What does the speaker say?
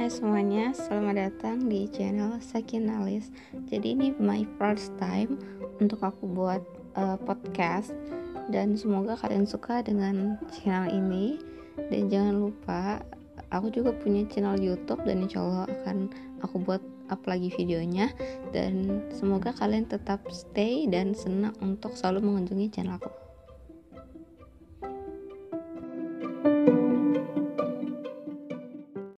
Hai semuanya, selamat datang di channel Sakinalis. Jadi ini my first time untuk aku buat uh, podcast dan semoga kalian suka dengan channel ini dan jangan lupa aku juga punya channel YouTube dan insya Allah akan aku buat up lagi videonya dan semoga kalian tetap stay dan senang untuk selalu mengunjungi channel aku.